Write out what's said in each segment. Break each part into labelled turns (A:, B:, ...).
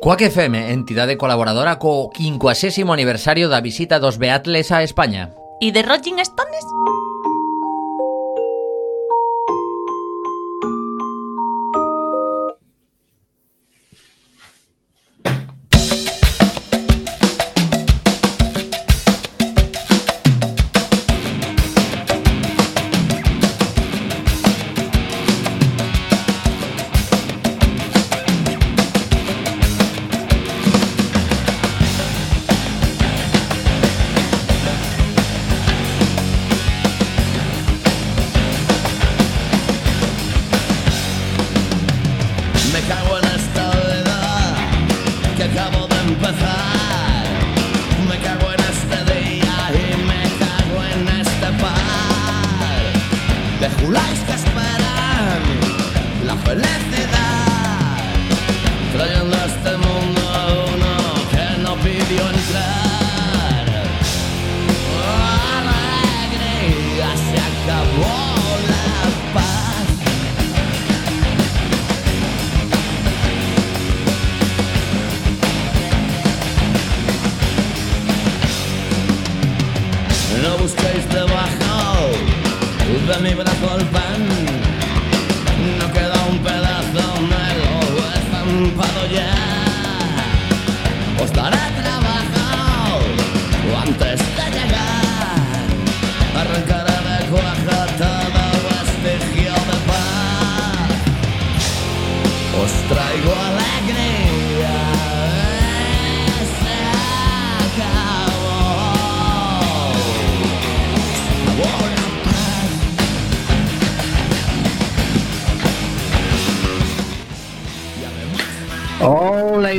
A: Coac FM, entidade colaboradora co 50 aniversario da visita dos Beatles a España.
B: E de Rolling Stones?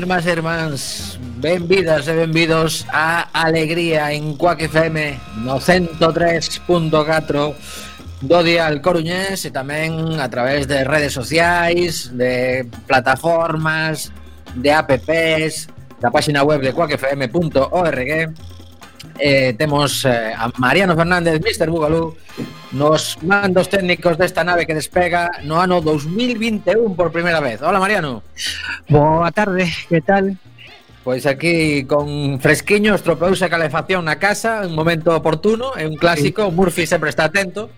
C: irmás e irmáns Benvidas e benvidos a Alegría en Cuac FM no 103.4 do Dial Coruñés e tamén a través de redes sociais, de plataformas, de apps, da páxina web de cuacfm.org eh, temos eh, a Mariano Fernández, Mr. Bugalú nos mandos técnicos desta nave que despega no ano 2021 por primeira vez. Hola Mariano.
D: Boa tarde, que tal?
C: Pois aquí con fresquiño tropeuse a calefacción na casa, un momento oportuno, é un clásico, sí. Murphy sempre está atento.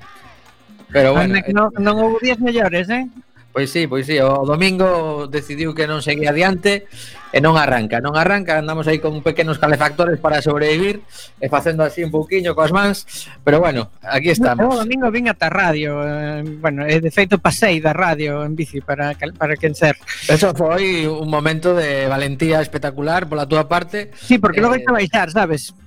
C: Pero bueno,
D: Ande, eh, non, non houve días mellores, eh?
C: Pois sí, pois sí, o domingo decidiu que non seguía adiante e non arranca, non arranca, andamos aí con pequenos calefactores para sobrevivir e facendo así un pouquiño coas mans, pero bueno, aquí
D: estamos. O domingo vin ata radio, eh, bueno, e de feito pasei da radio en bici para para quen ser.
C: Eso foi un momento de valentía espectacular pola túa parte.
D: Sí, porque
C: eh...
D: logo estaba baixar, sabes?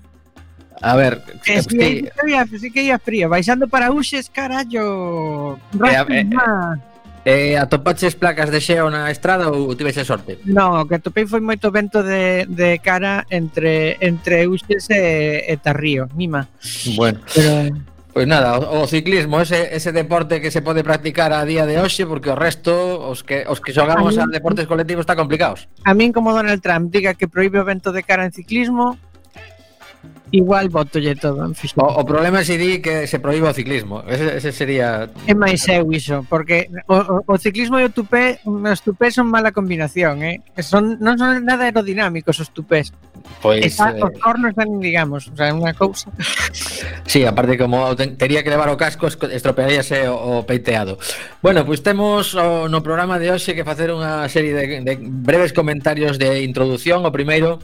C: A ver, es
D: que,
C: sí,
D: que, sí que ia frío, baixando para Uxes, carallo.
C: Eh, eh,
D: eh
C: Eh, atopaches placas de xeo na estrada ou tivese sorte?
D: Non, o que atopei foi moito vento de, de cara entre entre Uxes e, e Tarrío, Mima.
C: Bueno.
D: Pero eh,
C: Pois pues nada, o, o ciclismo, ese, ese deporte que se pode practicar a día de hoxe porque o resto, os que os que xogamos a,
D: mí, a
C: deportes colectivos está complicados.
D: A min como Donald Trump diga que proíbe o vento de cara en ciclismo, Igual botolle todo, fíjate.
C: O, o problema sería que se prohíba o ciclismo. Ese, ese sería
D: É máis eu iso, porque o, o, o ciclismo e o tupé, os tupés son mala combinación, eh? Son non son nada aerodinámicos os tupés.
C: Pois
D: Está,
C: eh...
D: os cornos dan, digamos, o sea, unha cousa.
C: Sí, aparte como ten, tería que levar o casco, estropearíase o, o peiteado. Bueno, pois pues temos o, no programa de hoxe que facer unha serie de, de breves comentarios de introducción O primeiro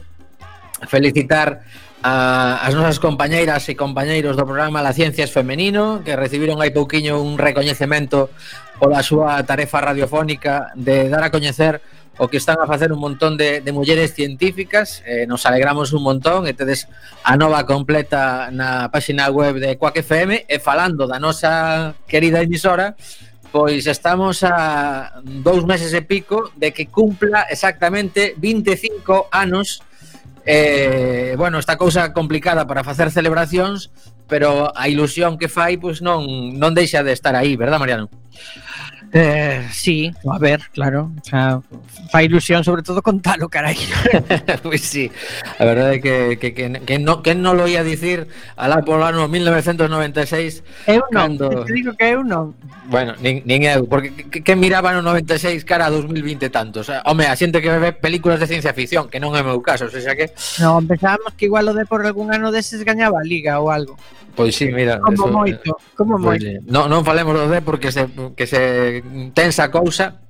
C: felicitar a, as nosas compañeiras e compañeiros do programa La Ciencia es Femenino que recibiron hai pouquiño un recoñecemento pola súa tarefa radiofónica de dar a coñecer o que están a facer un montón de, de mulleres científicas. Eh, nos alegramos un montón. E tedes a nova completa na páxina web de Quack FM e falando da nosa querida emisora pois estamos a dous meses e pico de que cumpla exactamente 25 anos eh, bueno, esta cousa complicada para facer celebracións, pero a ilusión que fai pois non non deixa de estar aí, verdad, Mariano?
D: Eh, sí, a ver, claro. O sea, fa ilusión sobre todo contalo, carai.
C: pois pues sí, a verdade é que, que, que, que, no, que non lo ia dicir alá polo ano 1996.
D: Eu non,
C: cando...
D: te digo que eu non.
C: Bueno, nin, nin eu, porque que, que miraba no 96 cara a 2020 tantos. O sea, home, a xente que ve películas de ciencia ficción, que non é o meu caso, o sea que...
D: Non, pensábamos que igual o de por algún ano deses gañaba a Liga ou algo.
C: Pois sí, mira,
D: como
C: eso,
D: moito, como
C: pois,
D: moito.
C: Non, non falemos do D porque se que se tensa cousa.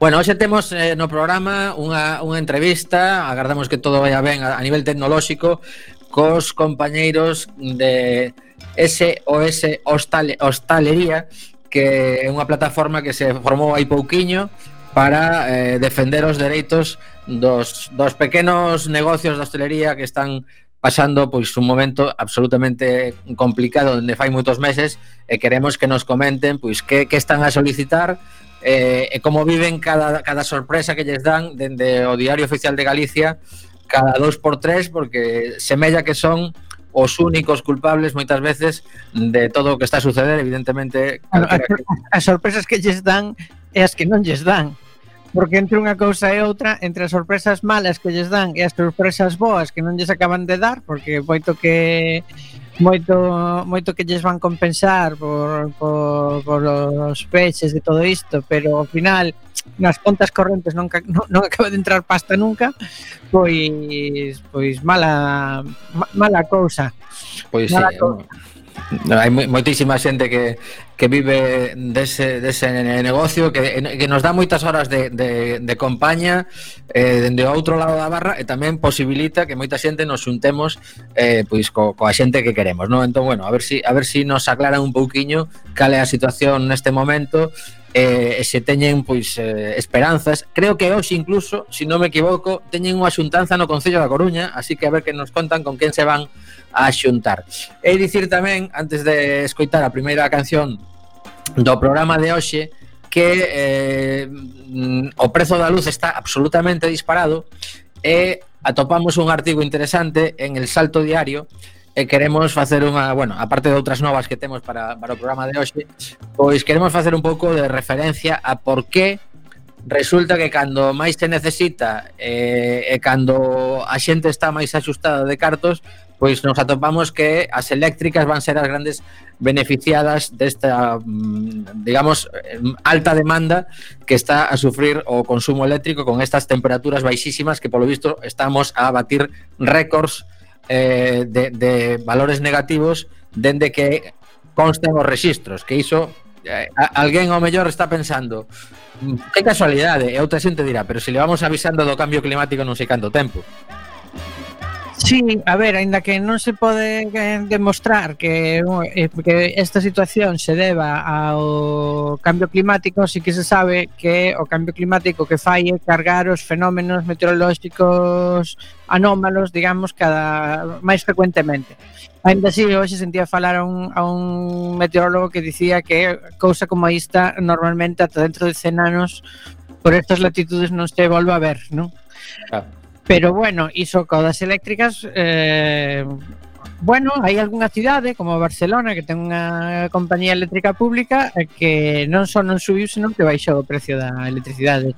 C: Bueno, hoxe temos eh, no programa unha, unha entrevista, agardamos que todo vaya ben a, a nivel tecnolóxico, cos compañeiros de SOS Hostal, Hostalería, que é unha plataforma que se formou hai pouquiño para eh, defender os dereitos dos, dos pequenos negocios de hostelería que están pasando pois un momento absolutamente complicado onde fai moitos meses e queremos que nos comenten pois que, que están a solicitar eh, e como viven cada, cada sorpresa que lles dan dende o Diario Oficial de Galicia cada dos por tres porque semella que son os únicos culpables moitas veces de todo o que está a suceder, evidentemente.
D: As, as sorpresas que lles dan e as que non lles dan. Porque entre unha cousa e outra, entre as sorpresas malas que lles dan e as sorpresas boas que non lles acaban de dar, porque moito que moito moito que lles van compensar por, por, por os peches de todo isto, pero ao final nas contas correntes non, non, non acaba de entrar pasta nunca, pois pois mala mala cousa.
C: Pois mala
D: sí, cousa.
C: Eh, hai moitísima xente que, que vive dese, dese negocio que, que nos dá moitas horas de, de, de compañía eh, dende o outro lado da barra e tamén posibilita que moita xente nos xuntemos eh, pois co, coa xente que queremos non? entón, bueno, a ver si, a ver si nos aclaran un pouquiño cal é a situación neste momento eh, e se teñen pois eh, esperanzas. Creo que hoxe incluso, se si non me equivoco, teñen unha xuntanza no Concello da Coruña, así que a ver que nos contan con quen se van a xuntar. E dicir tamén, antes de escoitar a primeira canción do programa de hoxe, que eh, o prezo da luz está absolutamente disparado e atopamos un artigo interesante en el Salto Diario e queremos facer unha, bueno, aparte de outras novas que temos para, para o programa de hoxe, pois queremos facer un pouco de referencia a por que resulta que cando máis se necesita eh, e cando a xente está máis axustada de cartos, pois nos atopamos que as eléctricas van ser as grandes beneficiadas desta, mm, digamos, eh, alta demanda que está a sufrir o consumo eléctrico con estas temperaturas baixísimas que polo visto estamos a batir récords eh, de, de valores negativos dende que constan os registros, que iso eh, alguén ao mellor está pensando mm, que casualidade, e outra xente dirá pero se le vamos avisando do cambio climático non sei canto tempo
D: Sí, a ver, aínda que non se pode eh, demostrar que, eh, que esta situación se deba ao cambio climático, sí que se sabe que o cambio climático que fai é cargar os fenómenos meteorolóxicos anómalos, digamos, cada máis frecuentemente. Ainda así, hoxe sentía falar a un, a un meteorólogo que dicía que cousa como esta normalmente ata dentro de 100 anos por estas latitudes non se volve a ver, non?
C: Claro. Ah.
D: Pero bueno, iso cao das eléctricas eh, Bueno, hai algunha cidade como Barcelona que ten unha compañía eléctrica pública eh, que non só non subiu, senón que baixou o precio da electricidade.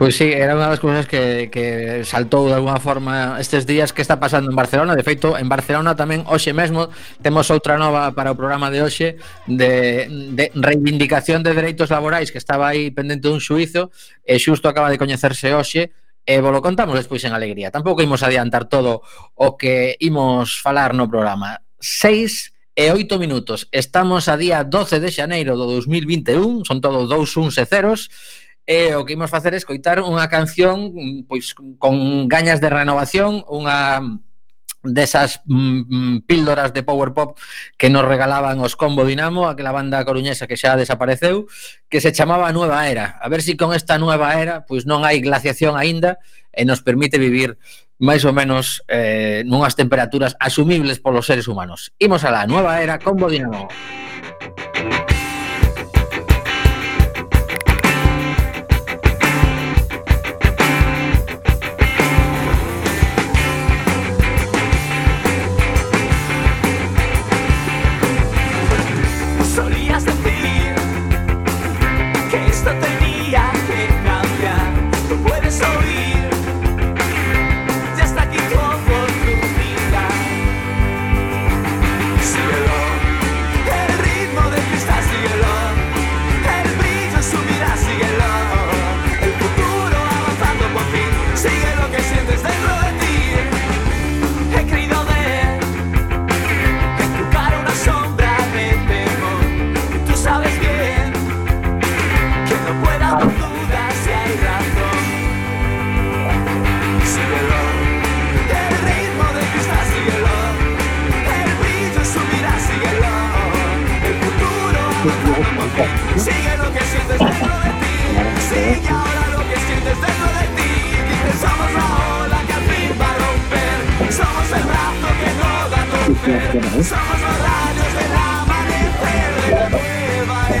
C: Pois sí, era unha das cousas que, que saltou de alguna forma estes días que está pasando en Barcelona De feito, en Barcelona tamén hoxe mesmo temos outra nova para o programa de hoxe De, de reivindicación de dereitos laborais que estaba aí pendente dun xuizo E xusto acaba de coñecerse hoxe e volo contamos despois en alegría. Tampouco imos adiantar todo o que imos falar no programa. 6 e 8 minutos. Estamos a día 12 de xaneiro do 2021, son todos dous uns e ceros, e o que imos facer é escoitar unha canción pois con gañas de renovación, unha desas mm, mm, píldoras de power pop que nos regalaban os Combo Dinamo, aquela banda coruñesa que xa desapareceu, que se chamaba Nueva Era. A ver se si con esta Nueva Era pois non hai glaciación aínda e nos permite vivir máis ou menos eh, nunhas temperaturas asumibles polos seres humanos. Imos a la Nueva Era Combo Dinamo.
E: Música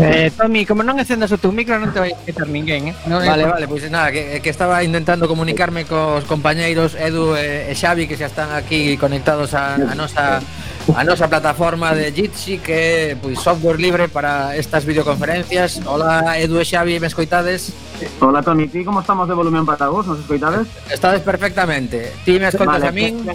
D: Eh, Tommy, como non encendas o teu micro non te vai quitar ninguén, eh? Non
C: vale, eh, vale, pois pues, nada, que, que estaba intentando comunicarme cos compañeiros Edu e, e Xavi que xa están aquí conectados a, a nosa a nosa plataforma de Jitsi que é pois, software libre para estas videoconferencias. Hola Edu e Xavi, me escoitades?
E: Hola Toni, ti como estamos de volumen para vos? Nos escoitades?
C: Estades perfectamente. Ti me escoitas vale, a min?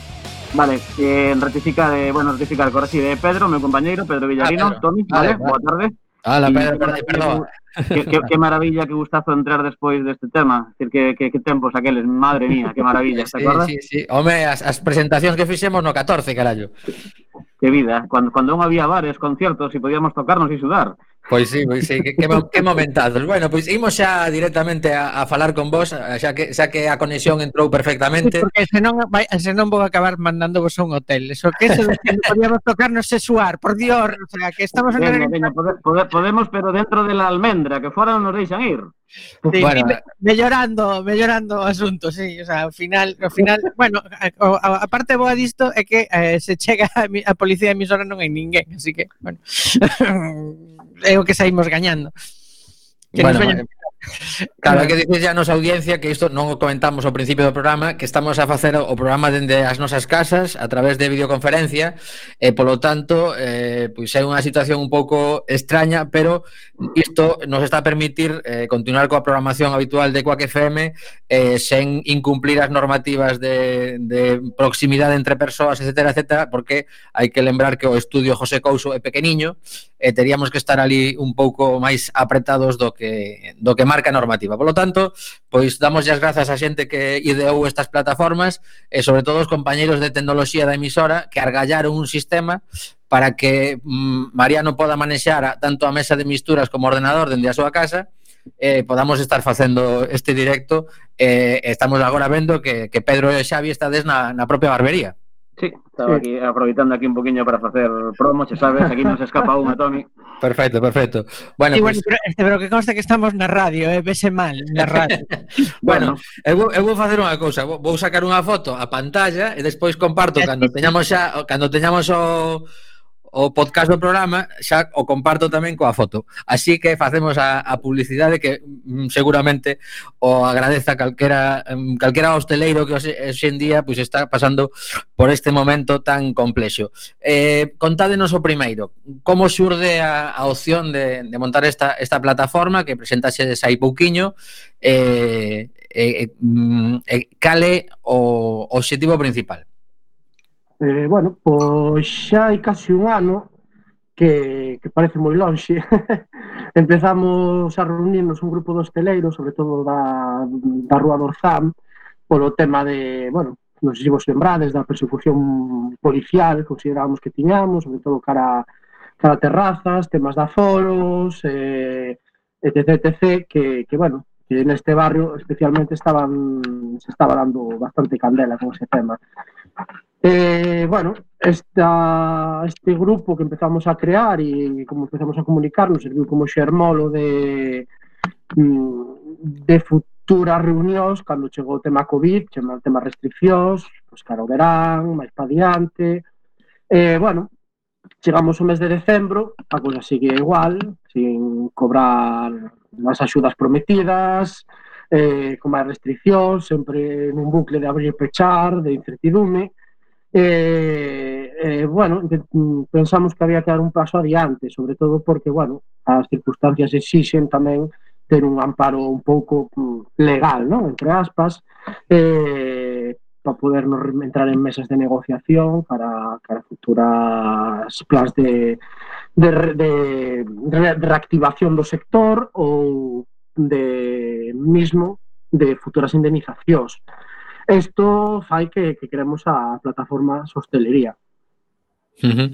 E: Vale, eh, ratifica de, bueno, ratifica el correo de Pedro, meu compañeiro, Pedro Villarino,
C: ah,
E: Toni,
C: vale,
E: vale, boa tarde. Ah,
C: Ala, perdón, perdón.
E: Que, que, que maravilla, que gustazo entrar despois deste tema. Decir, que, que, que tempos aqueles, madre mía, que maravilla,
C: sí,
E: te acordas?
C: Sí, sí. Home, as, as presentacións que fixemos no 14, carallo.
E: Que vida, ¿eh? cando, cando non había bares, conciertos e podíamos tocarnos e sudar.
C: Pois sí, pois sí, que, que, que momentazos. Bueno, pois imos xa directamente a, a falar con vos, xa que xa que a conexión entrou perfectamente.
D: Sí, porque senón, vai, senón vou acabar mandando vos a un hotel. Eso que eso que podíamos tocarnos e suar, por Dios, o sea, que estamos en
E: venga, venga, pode, pode, podemos, pero dentro de la almendra, que fora non nos deixan ir.
D: Sí,
C: bueno,
D: me, mellorando, mellorando o asunto, sí, o sea, ao final, ao final, bueno, a, a parte boa disto é que eh, se chega a, mi, a policía emisora non hai ninguén, así que, bueno. é o que saímos gañando. Que
C: bueno,
D: nos veñan...
C: Eh, Claro, hai que dicirle a nosa audiencia que isto non o comentamos ao principio do programa, que estamos a facer o programa dende as nosas casas a través de videoconferencia e polo tanto, eh, pois é unha situación un pouco extraña, pero isto nos está a permitir eh, continuar coa programación habitual de Quack FM eh, sen incumplir as normativas de, de proximidade entre persoas, etcétera, etcétera, porque hai que lembrar que o estudio José Couso é pequeniño e teríamos que estar ali un pouco máis apretados do que do que máis marca normativa. Por lo tanto, pois damos as grazas a xente que ideou estas plataformas e sobre todo os compañeiros de tecnoloxía da emisora que argallaron un sistema para que mm, Mariano poda manexar a, tanto a mesa de misturas como o ordenador dende a súa casa eh, podamos estar facendo este directo eh, estamos agora vendo que, que Pedro e Xavi estades na, na propia barbería
E: Sí, estaba aquí aproveitando aquí un poquinho para facer promo, xa sabes, aquí non se escapa unha, Tommy.
C: Perfecto, perfecto. Bueno,
D: sí,
C: pues...
D: bueno pero, pero que consta que estamos na radio, eh? vese mal, na radio.
C: bueno, bueno, eu, vou, eu vou facer unha cousa, vou, vou sacar unha foto a pantalla e despois comparto cando teñamos xa cando teñamos o o podcast do programa xa o comparto tamén coa foto. Así que facemos a, a publicidade que mm, seguramente o agradeza calquera mm, calquera hosteleiro que hoxe, hoxe en día pois está pasando por este momento tan complexo. Eh, contádenos o primeiro, como xurde a, a opción de, de montar esta esta plataforma que presentase aí pouquiño eh, eh, eh, eh, cal o obxectivo principal?
F: Eh, bueno, pois xa hai casi un ano que, que parece moi lonxe, empezamos a reunirnos un grupo de hosteleiros, sobre todo da, da Rúa do Orzán, polo tema de, bueno, non sei se vos lembrades da persecución policial considerábamos que tiñamos, sobre todo cara, cara a terrazas, temas de aforos, eh, etc, etc, que, que, bueno, que neste barrio especialmente estaban se estaba dando bastante candela con ese tema. Eh, bueno, esta, este grupo que empezamos a crear e como empezamos a comunicarnos serviu como xermolo de, mm, de futuras reunións cando chegou o tema COVID, chegou o tema restriccións, pois cara o verán, máis pa diante. Eh, bueno, chegamos o mes de decembro, a cousa sigue igual, sin cobrar as axudas prometidas, eh, con máis restriccións, sempre nun bucle de abrir e pechar, de incertidume, eh, eh, bueno, mm, pensamos que había que dar un paso adiante, sobre todo porque, bueno, as circunstancias exixen tamén ter un amparo un pouco mm, legal, ¿no? Entre aspas, eh, para podernos entrar en mesas de negociación para, para futuras plans de, de, de, de reactivación do sector ou de mismo de futuras indemnizacións. Isto fai que, que creemos a plataforma Sostelería.
C: Uh -huh.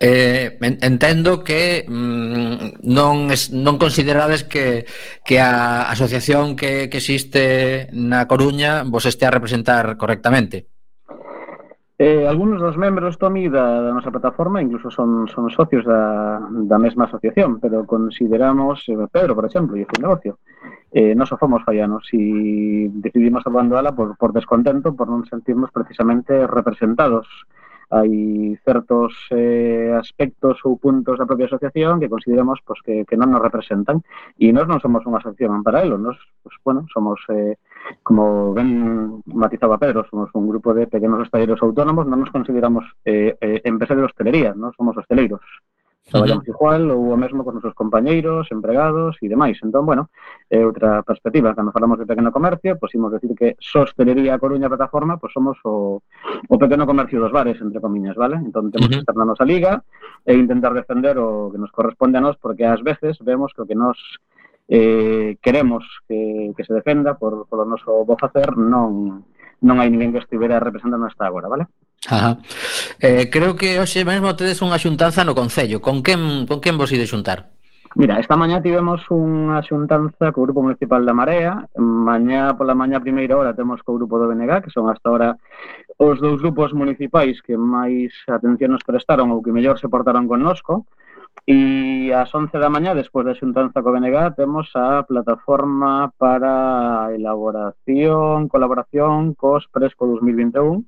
C: eh, entendo que mm, non, es, non considerades que, que a asociación que, que existe na Coruña vos este a representar correctamente.
E: Eh, algunos dos membros, Tommy, da, da nosa plataforma incluso son, son socios da, da mesma asociación, pero consideramos, eh, Pedro, por exemplo, e o negocio, eh, non so fomos fallanos e decidimos abandoala por, por descontento, por non sentirnos precisamente representados hai certos eh, aspectos ou puntos da propia asociación que consideramos pues, que, que non nos representan e nós non somos unha asociación en paralelo nós, pues, bueno, somos eh, como ben matizaba Pedro somos un grupo de pequenos hostaleiros autónomos non nos consideramos eh, eh, empresa de hostelería non somos hosteleiros traballamos uh -huh. igual ou o mesmo con nosos compañeiros, empregados e demais. Entón, bueno, é outra perspectiva. Cando falamos de pequeno comercio, pois imos decir que Sostelería Coruña Plataforma, pois somos o, o pequeno comercio dos bares, entre comiñas, vale? Entón, temos uh -huh. que estar na nosa liga e intentar defender o que nos corresponde a nós, porque ás veces vemos que o que nos eh, queremos que, que se defenda por, polo noso bo facer, non, non hai ninguén que estivera representando hasta agora, vale?
C: Ajá. Eh, creo que hoxe mesmo tedes unha xuntanza no Concello. Con quen, con quen vos ide xuntar?
E: Mira, esta mañá tivemos unha xuntanza co Grupo Municipal da Marea Mañá pola mañá primeira hora temos co Grupo do BNG Que son hasta ahora os dous grupos municipais que máis atención nos prestaron Ou que mellor se portaron connosco E ás 11 da mañá, despois da xuntanza co BNG Temos a plataforma para elaboración, colaboración cos Presco 2021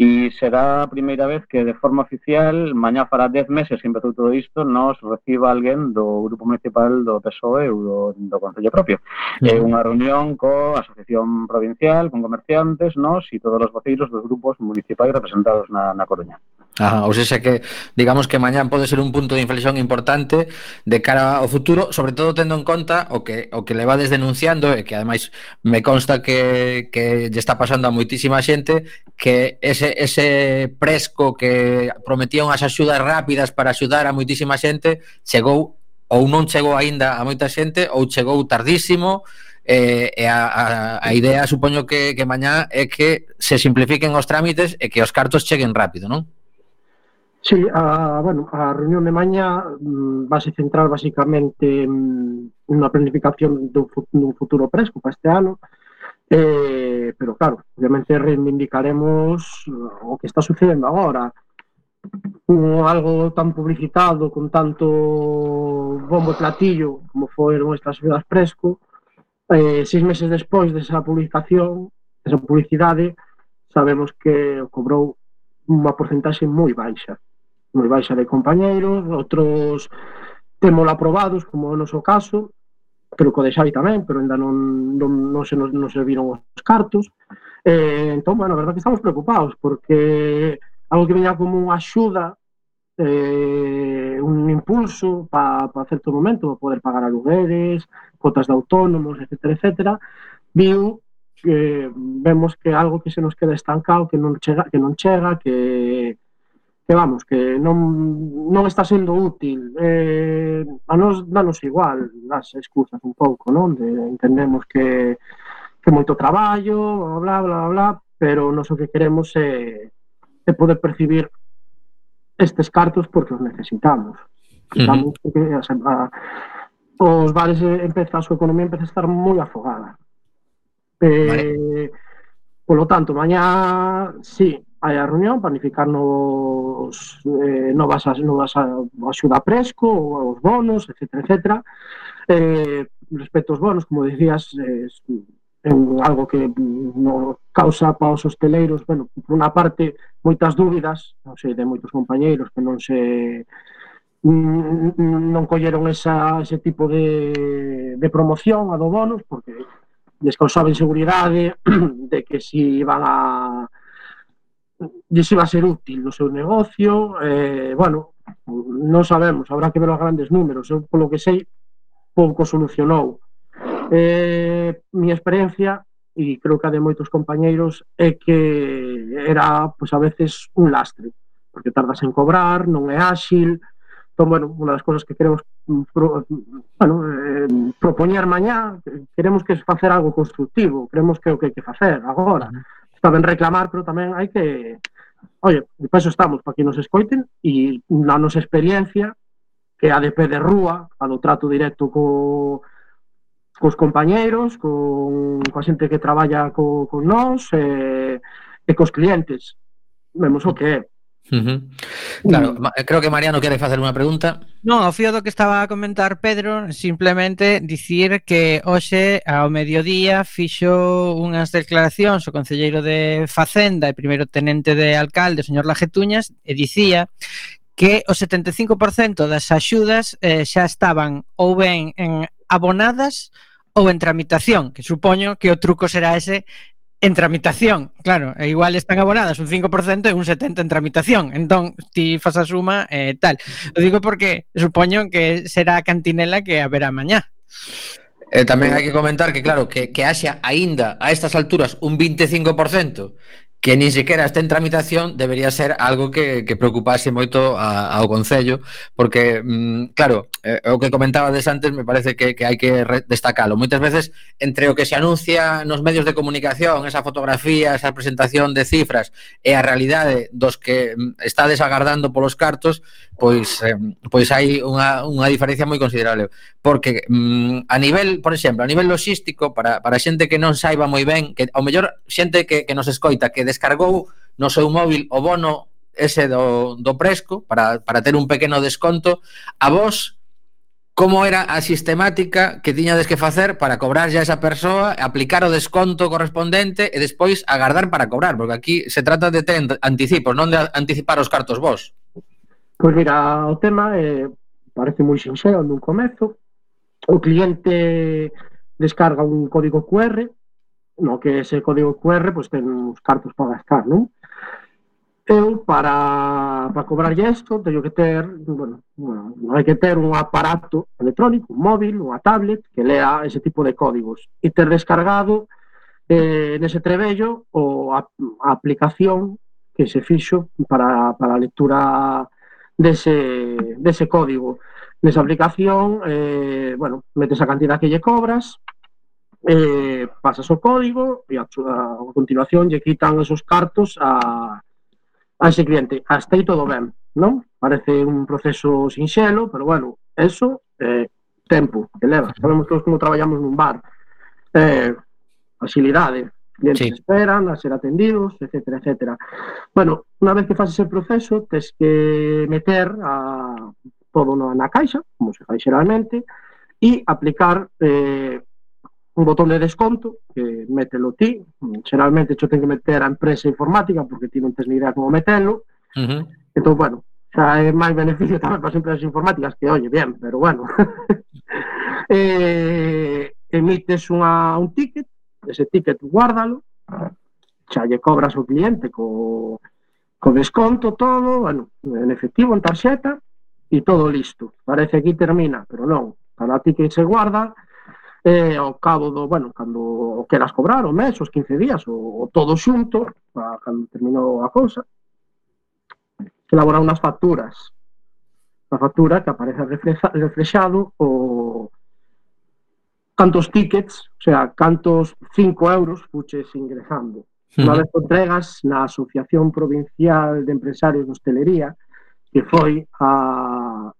E: E será a primeira vez que de forma oficial, mañá fará 10 meses que empezou todo isto, nos reciba alguén do Grupo Municipal do PSOE ou do, do Concello propio. É unha reunión co Asociación Provincial, con comerciantes, nos e todos os voceiros dos grupos municipais representados na, na Coruña.
C: Ajá, ou seja que, digamos que mañán pode ser un punto de inflexión importante de cara ao futuro, sobre todo tendo en conta o que o que levades denunciando e que ademais me consta que, que lle está pasando a moitísima xente que ese, ese presco que prometía unhas axudas rápidas para axudar a moitísima xente chegou ou non chegou aínda a moita xente ou chegou tardísimo eh, e a, a, a idea supoño que, que mañá é que se simplifiquen os trámites e que os cartos cheguen rápido, non?
F: Sí, a, bueno, a reunión de mañá mm, vase centrar basicamente na planificación dun, dun futuro presco para este ano, eh, pero claro, obviamente reivindicaremos eh, o que está sucedendo agora, un algo tan publicitado con tanto bombo e platillo como foron estas ciudades presco, eh, seis meses despois desa publicación, desa publicidade, sabemos que cobrou unha porcentaxe moi baixa moi baixa de compañeiros, outros temos aprobados, como é o noso caso, creo que o de Xavi tamén, pero ainda non, non, non se nos non serviron os cartos. Eh, entón, bueno, a verdad que estamos preocupados, porque algo que veña como unha axuda, eh, un impulso para pa certo momento, para poder pagar alugueres, cotas de autónomos, etc, etc, viu que eh, vemos que algo que se nos queda estancado, que non chega, que non chega, que que vamos, que non, non está sendo útil. Eh, a nos danos igual as excusas un pouco, non? De, entendemos que, que moito traballo, bla, bla, bla, bla pero non o que queremos é, é poder percibir estes cartos porque os necesitamos. Estamos, uh -huh. que, a, a, os bares empeza, a súa economía empeza a estar moi afogada. Eh, vale. Polo tanto, mañá, sí, hai a reunión, planificar novos, eh, novas, novas axuda presco, os bonos, etc. etc. Eh, respecto aos bonos, como dicías, eh, é algo que mm, no causa para os hosteleiros, bueno, por unha parte, moitas dúbidas, non sei, de moitos compañeiros que non se non colleron esa, ese tipo de, de promoción a do bonos, porque les causaba inseguridade de que si iban a lle iba a ser útil no seu negocio, eh, bueno, non sabemos, habrá que ver os grandes números, eu polo que sei, pouco solucionou. Eh, mi experiencia, e creo que a de moitos compañeiros, é que era, pois, a veces, un lastre, porque tardas en cobrar, non é áxil, entón, bueno, unha das cousas que queremos pro, bueno, eh, propoñer mañá, queremos que facer algo constructivo, creemos que é o que hai que facer agora. Uh -huh está ben reclamar, pero tamén hai que Oye, depois estamos para que nos escoiten e na nosa experiencia que a de pé de rúa, a do trato directo co cos compañeiros, con coa xente que traballa co, con nós e, e cos clientes. Vemos o que é.
C: Uh -huh. Claro, creo que Mariano quere facer unha pregunta.
D: Non, ao fío do que estaba a comentar Pedro, simplemente dicir que hoxe ao mediodía fixo unhas declaracións o concelleiro de Facenda e primeiro tenente de alcalde, o señor Lajetuñas, e dicía que o 75% das axudas eh, xa estaban ou ben en abonadas ou en tramitación, que supoño que o truco será ese en tramitación, claro, e igual están abonadas un 5% e un 70% en tramitación. Entón, ti fas a suma e eh, tal. O digo porque supoño que será a cantinela que haberá mañá.
C: Eh, tamén hai que comentar que, claro, que, que haxa aínda a estas alturas un 25% que nin sequera está en tramitación debería ser algo que, que preocupase moito a, ao Concello, porque, mm, claro, eh, o que comentabades antes me parece que, que hai que destacalo. Moitas veces, entre o que se anuncia nos medios de comunicación, esa fotografía, esa presentación de cifras, e a realidade dos que mm, está desagardando polos cartos, pois eh, pois hai unha, unha diferencia moi considerable. Porque mm, a nivel, por exemplo, a nivel logístico, para, para xente que non saiba moi ben, que ao mellor xente que, que nos escoita, que descargou no seu móvil o bono ese do, do Presco para, para ter un pequeno desconto a vos como era a sistemática que tiñades que facer para cobrar a esa persoa, aplicar o desconto correspondente e despois agardar para cobrar, porque aquí se trata de ter anticipos, non de anticipar os cartos vos.
F: Pois mira, o tema eh, parece moi sinxelo nun comezo. O cliente descarga un código QR no que ese código QR pues ten uns cartos para gastar, non? Eu, para, para cobrar isto, teño que ter, bueno, bueno, hai que ter un aparato electrónico, un móvil, unha tablet, que lea ese tipo de códigos e ter descargado eh, nese trebello o a, a aplicación que se fixo para, para a lectura dese, dese código. Nesa aplicación, eh, bueno, metes a cantidad que lle cobras, eh, pasas o código e a, a, a continuación lle quitan esos cartos a, a ese cliente. Hasta aí todo ben, non? Parece un proceso sinxelo, pero bueno, eso eh, tempo que leva. Sabemos todos como traballamos nun bar. Eh, facilidade, clientes sí. esperan a ser atendidos, etcétera, etcétera. Bueno, unha vez que fases ese proceso, tes que meter a, todo na, na caixa, como se fai xeralmente, e aplicar eh, un botón de desconto que mételo ti, xeralmente xo ten que meter a empresa informática porque ti non tens ni idea como metelo. Uh -huh. Entón, bueno, xa é máis beneficio tamén para as empresas informáticas que, oye, bien, pero bueno. eh, emites unha, un ticket, ese ticket guárdalo, xa lle cobras o cliente co, co desconto todo, bueno, en efectivo, en tarxeta, e todo listo. Parece que aquí termina, pero non. Cada ticket se guarda, eh, ao cabo do, bueno, cando queras cobrar o mes, os 15 días, o, o todo xunto, a, cando terminou a cousa, elaborar unhas facturas. A factura que aparece refleja, reflexado o cantos tickets, o sea, cantos 5 euros fuches ingresando. Sí. Unha vez entregas na Asociación Provincial de Empresarios de Hostelería, que foi a,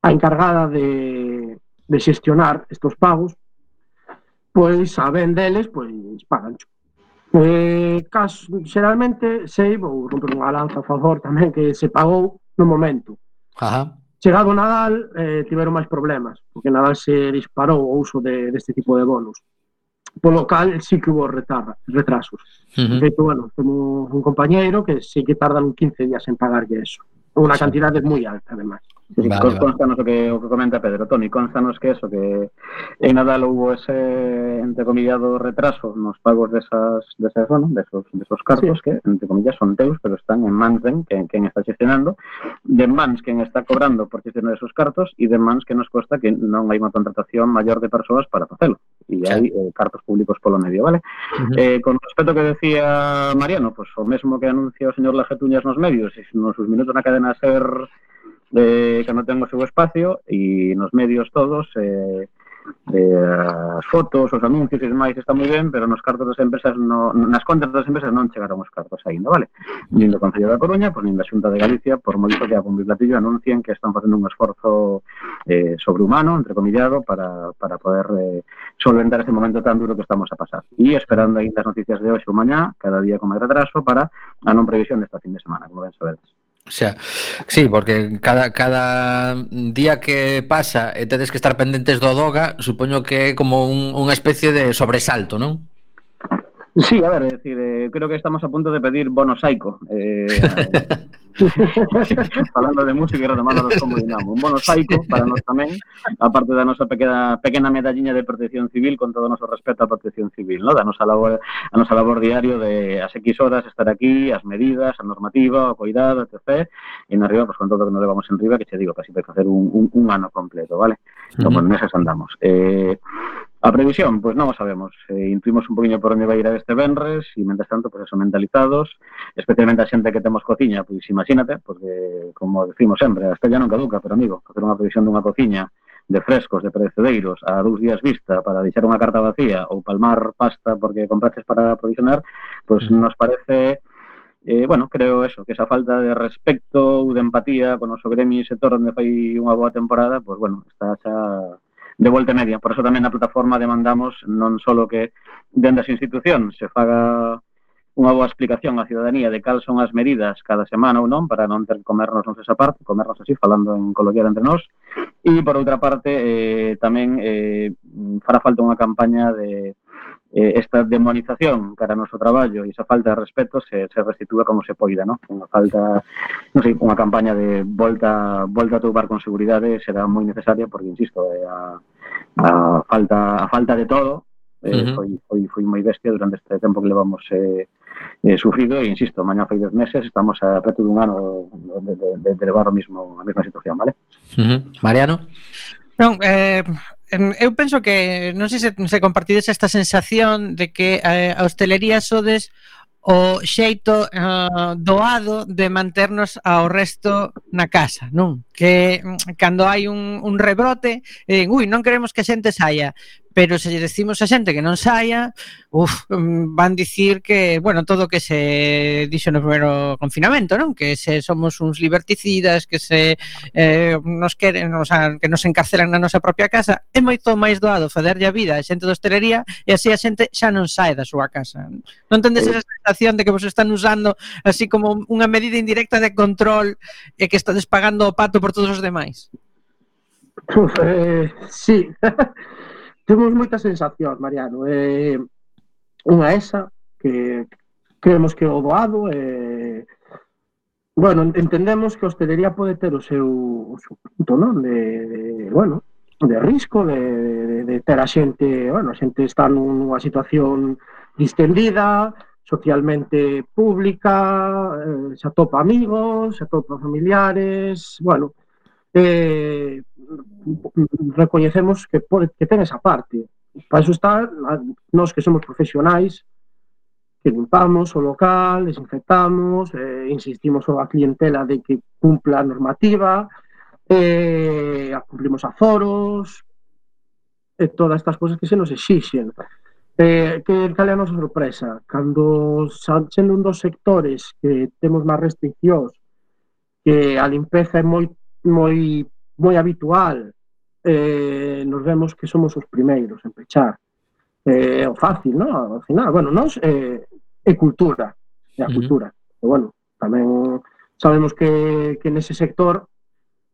F: a encargada de, de xestionar estos pagos, pois a ben deles, pois pagancho. Eh, caso, xeralmente, sei, vou romper unha lanza a favor tamén, que se pagou no momento.
C: Ajá.
F: Chegado Nadal, eh, tiveron máis problemas, porque Nadal se disparou o uso de, deste tipo de bonos. Polo cal, sí que hubo retarra, retrasos.
C: Uh -huh.
F: De feito, bueno, temos un compañeiro que sí que tardan 15 días en pagarlle eso. Unha
C: sí.
F: cantidade moi alta, además.
E: Sí,
C: vale,
E: constanos
C: vale.
E: o que, o que comenta Pedro. Toni, constanos que eso, que en Nadal houbo ese, entre comillado, retraso nos pagos desas, desas, bueno, desos, desos cartos sí. que, entre comillas, son teus, pero están en mans de quen, quen está xestionando, de mans quen está cobrando por xestionar esos cartos e de mans que nos costa que non hai unha contratación maior de persoas para facelo. E hai sí. eh, cartos públicos polo medio, vale?
C: Uh -huh.
E: eh, con respecto que decía Mariano, pues o mesmo que anuncia o señor Lajetuñas nos medios, nos sus minutos na cadena ser de que non ten o seu espacio e nos medios todos eh, eh, as fotos, os anuncios e demais está moi ben, pero nos cartos das empresas no, nas contas das empresas non chegaron os cartos aínda, vale? Nin do Concello da Coruña, pois nin da Xunta de Galicia, por moito que a Bombi Platillo anuncian que están facendo un esforzo eh, sobrehumano, entre comillado, para, para poder eh, solventar este momento tan duro que estamos a pasar. E esperando aí as noticias de hoxe ou mañá, cada día con máis retraso, para a non previsión desta fin de semana, como ben sabedes.
C: O sea, sí, porque cada, cada día que pasa e tedes que estar pendentes do Doga, supoño que é como un, unha especie de sobresalto, non?
E: Sí, a ver, es decir, eh, creo que estamos a punto de pedir bono saico. Eh, falando de música e retomando como dinamo. Un bono saico para nós tamén, aparte da nosa pequena, pequena medalliña de protección civil, con todo o noso respeto á protección civil, no? da nosa labor, a nosa labor diario de as X horas estar aquí, as medidas, a normativa, o cuidado, etc. E na arriba, pues, con todo o que nos levamos en riba, que che digo, casi vai facer un, un, un ano completo, vale? Como en meses andamos. Eh, A previsión, pois non o sabemos. Eh, intuimos un poquinho por onde vai ir a este venres e, mentre tanto, pois eso, mentalizados, especialmente a xente que temos cociña, pois imagínate, porque, como decimos sempre, a estrella non caduca, pero amigo, facer unha previsión dunha cociña de frescos, de perecedeiros, a dous días vista para deixar unha carta vacía ou palmar pasta porque compraches para provisionar, pois nos parece eh, bueno, creo eso, que esa falta de respecto ou de empatía con o noso gremio e sector onde fai unha boa temporada, pois, bueno, está xa de volta e media. Por eso tamén na plataforma demandamos non só que dende as institucións se faga unha boa explicación á ciudadanía de cal son as medidas cada semana ou non para non ter que comernos non esa parte, comernos así falando en coloquial entre nós. E por outra parte eh, tamén eh, fará falta unha campaña de eh, esta demonización cara ao noso traballo e esa falta de respeto se, se restitúa como se poida, ¿no? Unha falta, non sei, unha campaña de volta volta a topar con seguridade será moi necesaria porque insisto, eh, a, a falta a falta de todo eh,
C: Ujú.
E: foi, foi, foi moi bestia durante este tempo que levamos eh, eh, sufrido e insisto, mañá fai 10 meses, estamos a preto dun ano de, de, de, de levar o mismo, a mesma situación, vale?
C: Mariano?
D: Non, eh, eu penso que non sei se, se compartides esta sensación de que eh, a hostelería sodes o xeito eh, doado de manternos ao resto na casa, non? que mm, cando hai un, un rebrote, eh, ui, non queremos que a xente saia, pero se lle decimos a xente que non saia, uf, mm, van dicir que, bueno, todo o que se dixo no primeiro confinamento, non? Que se somos uns liberticidas, que se eh, nos queren, o sea, que nos encarcelan na nosa propia casa, é moito máis doado faderlle a vida a xente da hostelería e así a xente xa non sae da súa casa. Non tendes esa sensación de que vos están usando así como unha medida indirecta de control e que estades pagando o pato por todos os demais?
F: Uf, eh, sí. Temos moitas sensación, Mariano. Eh, unha esa, que creemos que o doado eh, bueno, entendemos que a hostelería pode ter o seu, o seu punto, non? De, de, bueno, de risco, de, de, de ter a xente, bueno, a xente está nunha situación distendida, socialmente pública, eh, se atopa amigos, se atopa familiares, bueno, eh, recoñecemos que, que ten esa parte. Para eso está, a, nós que somos profesionais, que limpamos o local, desinfectamos, eh, insistimos a clientela de que cumpla a normativa, eh, cumplimos aforos, e todas estas cosas que se nos exixen. Eh, que cal é a nosa sorpresa? Cando sendo un dos sectores que temos máis restriccións, que a limpeza é moi moi moi habitual, eh, nos vemos que somos os primeiros en pechar. Eh, é eh, o fácil, non? Ao final, bueno, nós eh, é cultura, é a cultura. Uh -huh. Bueno, tamén sabemos que, que nese sector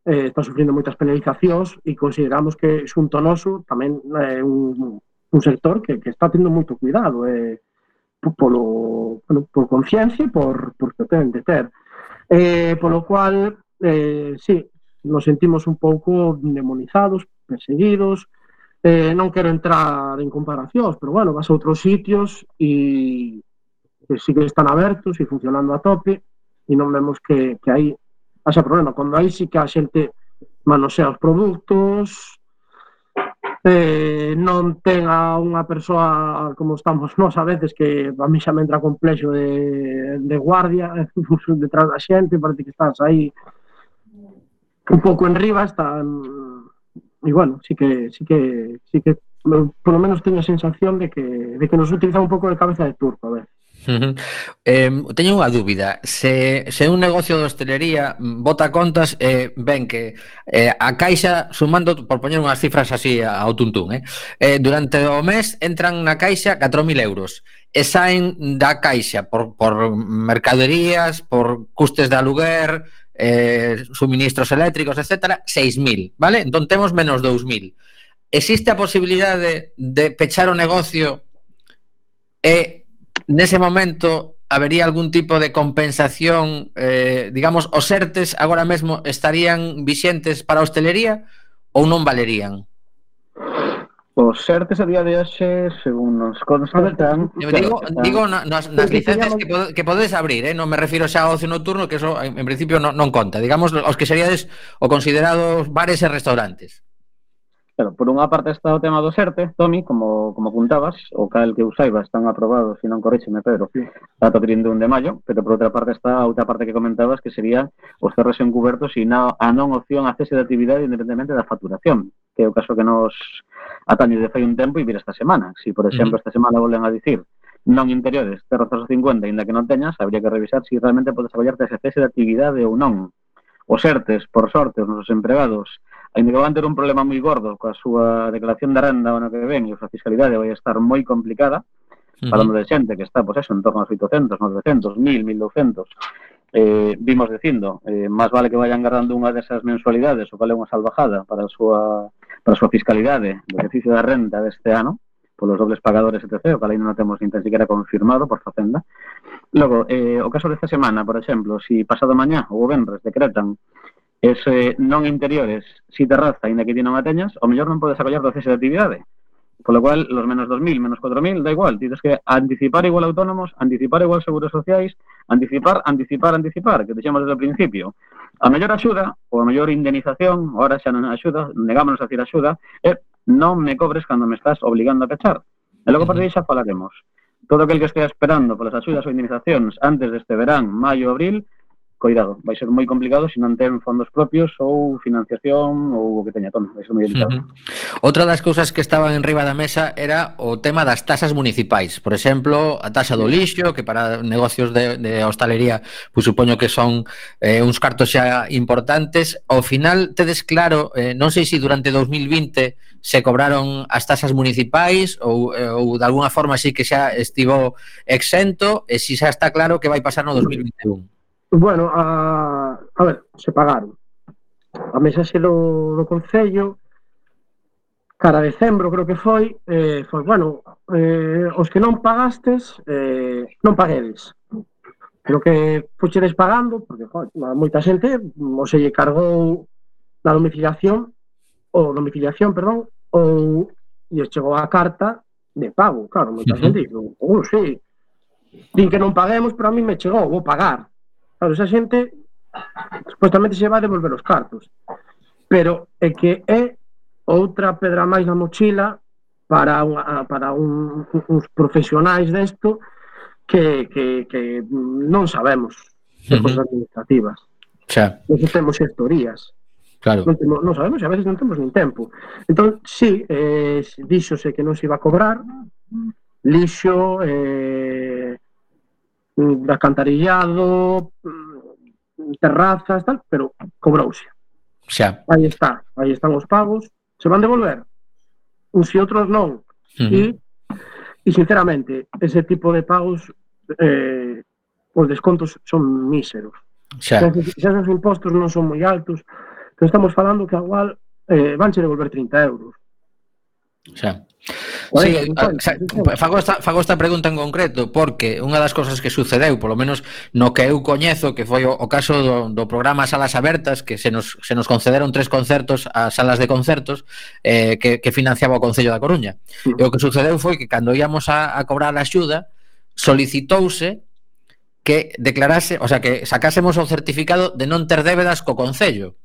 F: eh, está sufrindo moitas penalizacións e consideramos que xunto noso tamén é eh, un, un sector que, que está tendo moito cuidado e eh, polo, bueno, por conciencia e por, por que ten de ter. Eh, polo cual, eh, sí, nos sentimos un pouco demonizados, perseguidos, eh, non quero entrar en comparacións, pero bueno, vas a outros sitios e que sí que están abertos e funcionando a tope e non vemos que, que aí haxa problema. Cando aí sí que a xente manosea os produtos, eh, non ten a unha persoa como estamos nós a veces que a mí xa me entra complexo de, de guardia detrás da xente, parece que estás aí un pouco en riba, está e bueno, sí que sí que sí que polo menos teño a sensación de que de que nos utiliza un pouco de cabeza de turco a veces.
C: Uh -huh. eh, teño unha dúbida se, se un negocio de hostelería bota contas eh, ven que eh, a caixa sumando por poñer unhas cifras así ao tuntún eh, eh, durante o mes entran na caixa 4.000 euros e saen da caixa por, por mercaderías por custes de aluguer eh, suministros eléctricos, etc 6.000, vale? entón temos menos 2.000 existe a posibilidade de, de pechar o negocio e nese momento habería algún tipo de compensación, eh, digamos, os ERTES agora mesmo estarían vixentes para a hostelería ou non valerían?
E: Os ERTES a día de hoxe, según nos consta.
C: Eu digo, están... digo na, nas, nas licencias que, que podedes abrir, eh? non me refiro xa ao ocio nocturno, que eso en, en principio non, non conta. Digamos, os que seríades o considerados bares e restaurantes.
E: Claro, por unha parte está o tema do SERTE, Tomi, como, como apuntabas, o cal que eu saiba están aprobados, se non correxeme, Pedro, sí. ata 31 de maio, pero por outra parte está a outra parte que comentabas, que sería os cerros encubertos e na, a non opción a cese de actividade independentemente da facturación, que é o caso que nos atañe de fai un tempo e vir esta semana. Si, por exemplo, esta semana volen a dicir non interiores, cerros 50, ainda que non teñas, habría que revisar se si realmente podes apoiarte a ese cese de actividade ou non. Os ERTES, por sorte, os nosos empregados, Ainda que van ter un problema moi gordo coa súa declaración de renda o ano que ven e a súa fiscalidade vai estar moi complicada, uh -huh. falando de xente que está, pois, eso, en torno aos 800, 900, 1000, 1200, eh, vimos dicindo, eh, máis vale que vayan agarrando unha desas mensualidades, o cal é unha salvajada para a súa, para a súa fiscalidade do exercicio da renta deste ano, polos dobles pagadores etc, o cal ainda non temos nin tan siquiera confirmado por Facenda. Logo, eh, o caso desta semana, por exemplo, si pasado mañá ou o vendres decretan ese non interiores, si terraza, ainda que ti non a teñas, o mellor non podes acollar do cese de actividade. Polo cual, los menos 2.000, menos 4.000, da igual. Tienes que anticipar igual autónomos, anticipar igual seguros sociais, anticipar, anticipar, anticipar, que deixemos desde o principio. A mellor axuda, ou a mellor indemnización, ahora xa non axuda, negámonos a decir axuda, é non me cobres cando me estás obligando a pechar. E logo por aí xa falaremos. Todo aquel que estea esperando polas axudas ou indemnizacións antes deste verán, maio, abril, Cuidado, vai ser moi complicado se non ten fondos propios ou financiación ou o que teña ton, vai ser moi delicado.
C: Uh -huh. Outra das cousas que estaban en riba da mesa era o tema das tasas municipais. Por exemplo, a taxa do lixo, que para negocios de, de hostalería, pues, supoño que son eh, uns cartos xa importantes. Ao final, tedes claro, eh, non sei se si durante 2020 se cobraron as tasas municipais ou, eh, ou de alguna forma sí que xa estivo exento e si xa está claro que vai pasar no 2021.
F: Bueno, a, a ver, se pagaron. A mensaxe do, do Concello, cara a decembro creo que foi, eh, foi, pois, bueno, eh, os que non pagastes, eh, non paguedes. Creo que fuchedes pagando, porque jo, moita xente, o se lle cargou da domiciliación, ou domiciliación, perdón, ou lle chegou a carta de pago, claro, moita
C: uh -huh.
F: xente dixo, oh, sí, din que non paguemos, pero a mí me chegou, vou pagar, Claro, esa xente supostamente se vai devolver os cartos. Pero é que é outra pedra máis na mochila para, unha, para un, uns profesionais desto que, que, que non sabemos de
C: uh
F: cosas administrativas.
C: Xa.
F: Non temos historias.
C: Claro.
F: Non, temos, non sabemos e a veces non temos nin tempo. Entón, sí, eh, dixose que non se iba a cobrar, lixo, eh, alcantarillado, mm, terrazas, tal, pero cobrouse.
C: Xa.
F: Aí está, aí están os pagos, se van devolver. Uns e outros non.
C: Uh -huh.
F: E e sinceramente, ese tipo de pagos eh os descontos son míseros.
C: Xa.
F: Entonces, xa os impostos non son moi altos, entón estamos falando que igual eh vanche devolver 30 euros.
C: Xa. Sí, xa, fago, esta, fago esta pregunta en concreto porque unha das cousas que sucedeu, polo menos no que eu coñezo, que foi o, o caso do, do programa Salas Abertas, que se nos, se nos concederon tres concertos a salas de concertos eh, que, que financiaba o Concello da Coruña. E o que sucedeu foi que cando íamos a, a cobrar a axuda, solicitouse que declarase, o sea, que sacásemos o certificado de non ter débedas co Concello.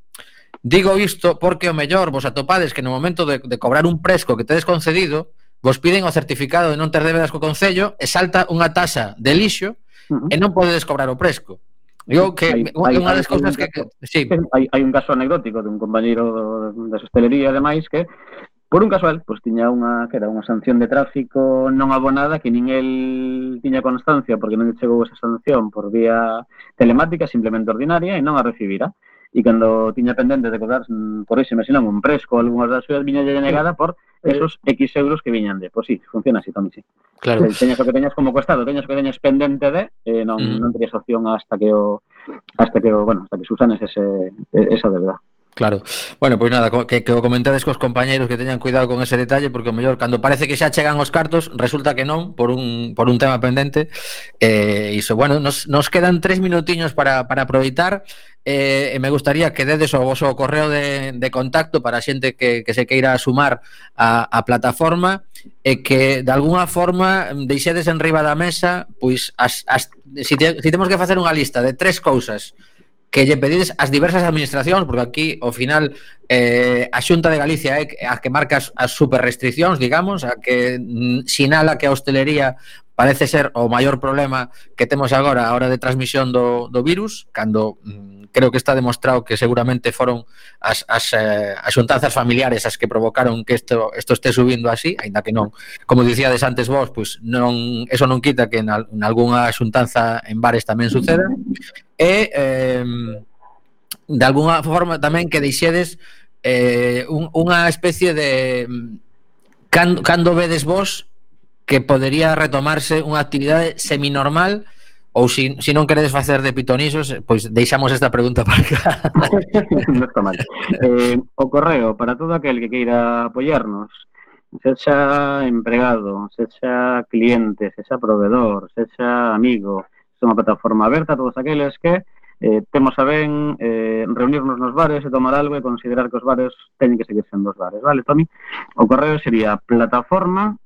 C: Digo isto porque o mellor vos atopades que no momento de, de cobrar un presco que tedes concedido, vos piden o certificado de non ter débedas co Concello e salta unha tasa de lixo
E: uh -huh.
C: e non podedes cobrar o presco. Digo que
E: hai,
C: unha
E: hai,
C: das cousas que, que sí.
E: hai, hai un caso anecdótico dun compañeiro da hostelería e demais que por un casual, pois tiña unha que era unha sanción de tráfico non abonada que nin el tiña constancia porque non lle chegou esa sanción por vía telemática, simplemente ordinaria e non a recibira. Uh e cando tiña pendente de cobrar, corríxeme se non, un presco algunhas das súas viña denegada por eh. esos X euros que viñan de. Pois pues, sí, funciona así, Tomi, sí.
C: Claro.
E: Eh, teñas o que teñas como costado, teñas o que teñas pendente de, eh, non,
C: mm.
E: non terías opción hasta que o hasta que o, bueno, hasta que susanes ese esa deuda.
C: Claro. Bueno, pois pues nada, que, que o comentades cos compañeiros que teñan cuidado con ese detalle porque o mellor cando parece que xa chegan os cartos, resulta que non por un por un tema pendente. Eh, iso, bueno, nos nos quedan tres minutiños para para aproveitar eh, e me gustaría que dedes o vosso correo de, de contacto para a xente que, que se queira sumar a, a plataforma e que de alguna forma deixedes en riba da mesa pois as, as, si, te, si temos que facer unha lista de tres cousas que lle pedides ás diversas administracións, porque aquí, ao final, eh, a Xunta de Galicia é eh, a que marca as, as superrestriccións, digamos, a que mm, sinala que a hostelería parece ser o maior problema que temos agora a hora de transmisión do, do virus, cando mm, creo que está demostrado que seguramente foron as, as, eh, as xuntanzas familiares as que provocaron que isto, isto este subindo así, aínda que non, como dicíades antes vos, pois pues non, eso non quita que en, al, en algunha xuntanza en bares tamén suceda, e eh, de alguna forma tamén que deixedes eh, un, unha especie de mm, cando, cando vedes vos que podería retomarse unha actividade seminormal ou se, si non queredes facer de pitonisos, pois deixamos esta pregunta para cá.
E: non está mal. Eh, o correo, para todo aquel que queira apoyarnos, sexa empregado, sexa cliente, sexa proveedor, sexa amigo, é unha plataforma aberta a todos aqueles que eh, temos a ben eh, reunirnos nos bares e tomar algo e considerar que os bares teñen que seguir sendo os bares, vale, Tomi? O correo sería plataforma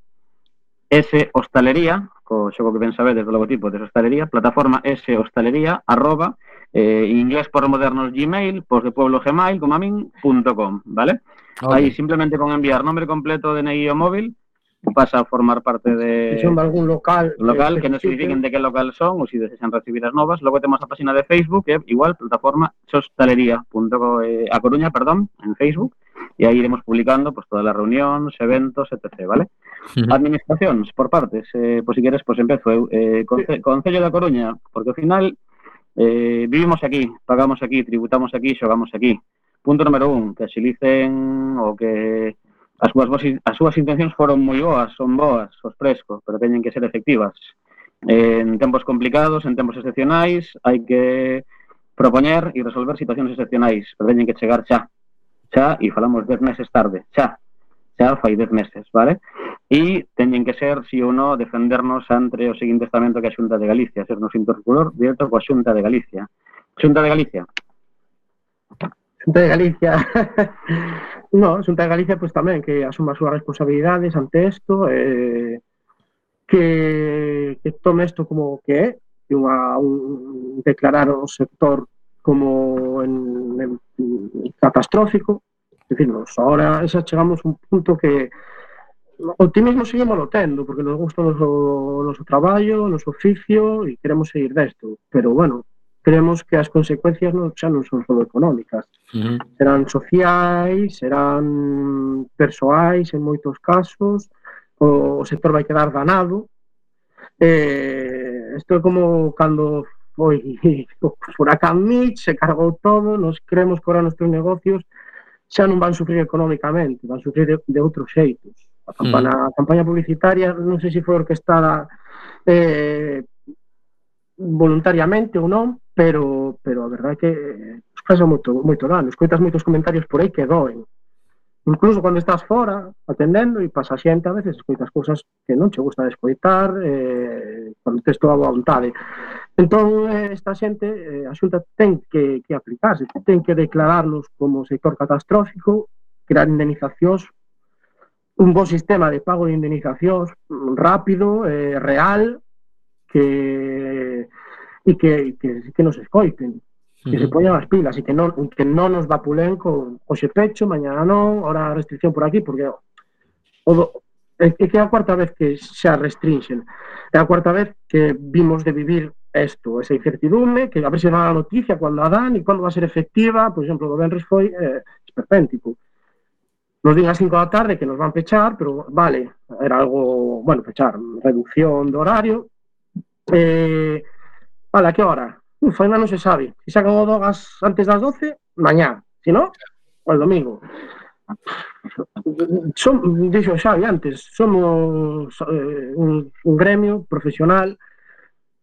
E: S hostalería, xogo que ben sabedes do logotipo de hostalería, plataforma S hostalería, arroba, eh, inglés por modernos Gmail, pos de pueblo Gmail, como a punto com, vale? Aí simplemente con enviar nombre completo, DNI o móvil, pasa a formar parte de
F: Se son de algún local,
E: local que nos
F: especifique.
E: indiquen de que local son ou se desean recibir as novas. Logo temos a página de Facebook, que igual, plataforma sostalería.co eh, a Coruña, perdón, en Facebook, e aí iremos publicando pues, todas as reunións, eventos, etc. ¿vale? Administracións, por partes, eh, pois pues, si queres, pois pues, empezo eu. Eh, Conce Concello da Coruña, porque ao final eh, vivimos aquí, pagamos aquí, tributamos aquí, xogamos aquí. Punto número un, que axilicen o que as súas, as súas intencións foron moi boas, son boas, os frescos, pero teñen que ser efectivas. Eh, en tempos complicados, en tempos excepcionais, hai que propoñer e resolver situacións excepcionais, pero teñen que chegar xa. Xa, e falamos dez meses tarde, xa xa fai dez meses, vale? E teñen que ser, si ou no, defendernos ante o seguinte estamento que a Xunta de Galicia, ser nos interlocutor directo coa Xunta de Galicia. Xunta de Galicia.
F: Xunta de Galicia. no, Xunta de Galicia, pois pues, tamén, que asuma as súas responsabilidades ante isto, eh, que, que tome isto como que é, que unha, un, declarar o sector como en, en, en catastrófico, dicirnos, ahora xa chegamos a un punto que optimismo seguimos lo tendo, porque nos gusta o noso, o noso traballo, o noso oficio e queremos seguir desto, pero bueno, creemos que as consecuencias non, xa non son só económicas,
C: uh -huh.
F: serán sociais, serán persoais en moitos casos, o, o sector vai quedar danado, eh, isto é como cando foi o furacán Mitch, se cargou todo, nos creemos que ahora nuestros negocios xa non van sufrir económicamente, van sufrir de, de outros xeitos. A hmm. campaña, mm. a campaña publicitaria non sei se foi orquestada eh, voluntariamente ou non, pero pero a verdade é que eh, pasa moito moito dano, escoitas moitos comentarios por aí que doen. Incluso cando estás fora atendendo e pasa xente a veces escoitas cousas que non che gusta de escoitar, eh, cando tes toda a vontade. Entón, eh, esta xente, eh, a xunta ten que, que aplicarse, ten que declararlos como sector catastrófico, crear indemnizacións, un bo sistema de pago de indemnizacións rápido, eh, real, que e que, que, que nos escoiten, que uh
C: -huh.
F: se poñan as pilas e que non, que non nos vapulen con hoxe pecho, mañana non, ahora a restricción por aquí, porque o, do, é que é a cuarta vez que xa restringen. É a cuarta vez que vimos de vivir esto, esa incertidume, que a ver se dá a noticia cando a dan e cando va a ser efectiva, por exemplo, do Benres foi eh, esperpéntico. Nos din a 5 da tarde que nos van pechar, pero vale, era algo, bueno, pechar, reducción do horario. Eh, vale, a que hora? Uf, ainda non se sabe. Se sacan o dogas antes das 12, mañá. Se si non, o domingo son, dixo xa antes, somos eh, un, un gremio profesional